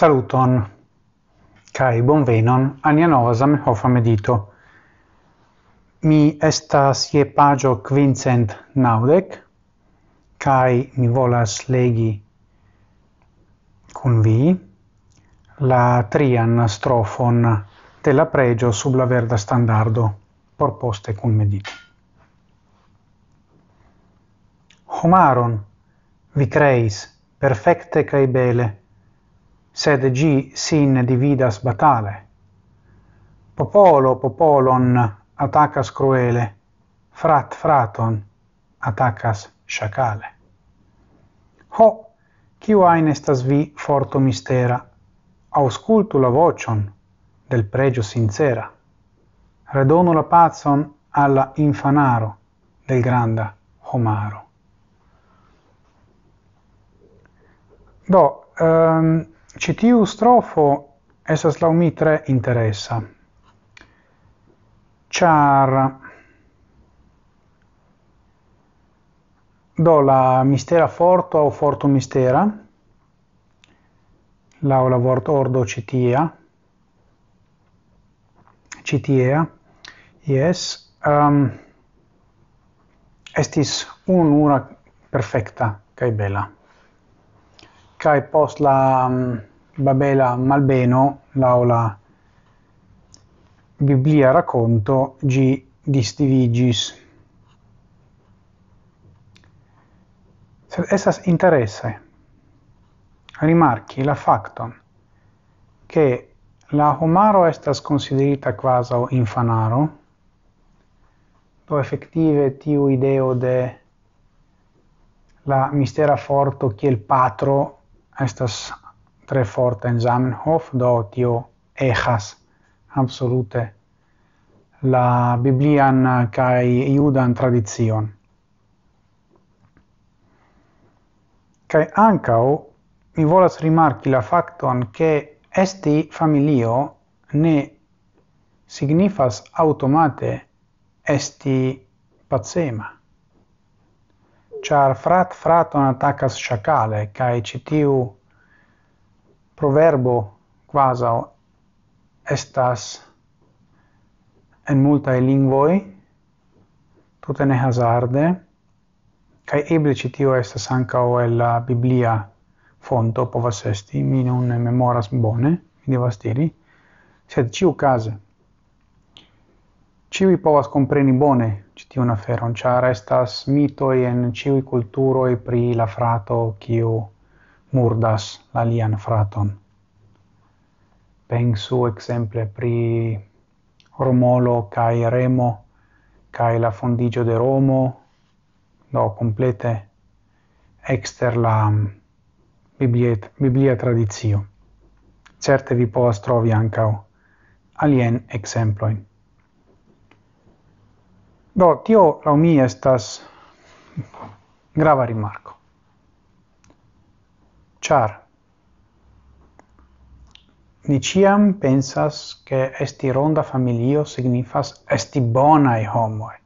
Saluton kai bonvenon a nia nova Zamenhof medito. Mi estas je pagio quincent naudec kai mi volas legi cun vi la trian strofon de la pregio sub la verda standardo proposte cun medito. Homaron vi creis perfecte cae bele sed gi sin dividas batale. Popolo popolon attacas cruele, frat fraton attacas sciacale. Ho, ciu ain estas vi forto mistera, auscultu la vocion del pregio sincera, redonu la pazon alla infanaro del granda homaro. Do, um, citiu strofo esas lau mi tre interessa. Char do la mistera forto o forto mistera lau la vort ordo citia citia yes um, ehm, estis unura perfecta kai bella kai post la um, Babela Malbeno, laula Biblia racconto G. Distivigis. Sed essas interesse rimarchi la facton che la homaro estas considerita quasi infanaro, do effettive tiu ideo de la mistera forto kiel patro estas tre forte in Zamenhof, do tio echas absolute la biblian kai judan tradizion. Kai ancau mi volas rimarki la facton che esti familio ne signifas automate esti pacema. Char frat fraton attacas chacale, kai citiu proverbo quasi estas en multae lingvoi, tutte ne hazarde, cae eble citio estas ancao el la biblia fonto povas esti, mi non memoras bone, mi devas diri, sed ciu case. Ciui povas compreni bone citiun feron char estas mitoi en ciui culturoi pri la frato, kiu murdas la lian fraton. Pensu exemple pri Romolo cae Remo cae la fondigio de Romo, do complete exter la mm, bibliet, biblia tradizio. Certe vi povas trovi ancao alien exemploin. Do, tio, la mi, estas grava rimarco char ni ciam pensas che esti ronda familio signifas esti bonai homoi.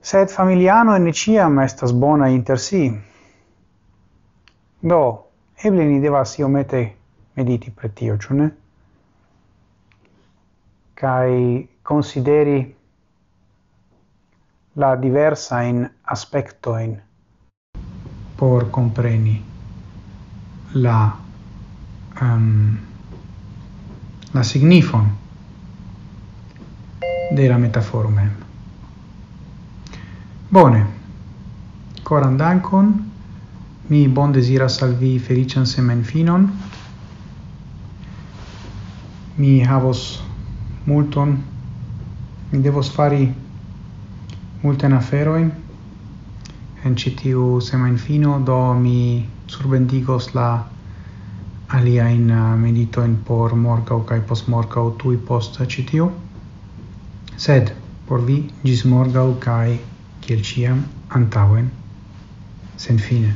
Sed familiano ne ciam estas bona inter si. Do, eble ni devas iomete mediti pretio, tio, ciu ne? Cai consideri la diversa in aspectoin por compreni la um, la signifon de la metaforo mem. Bone. Coran dankon. Mi bon desira al vi felician semenfinon. Mi havos multon. Mi devos fari multen aferoin en citiu semain fino, do mi surbendigos la aliajn uh, meditojn por morgaŭ post morgau tui post citiu. sed por vi ĝis morgaŭ kaj kiel ĉiam Sen fine.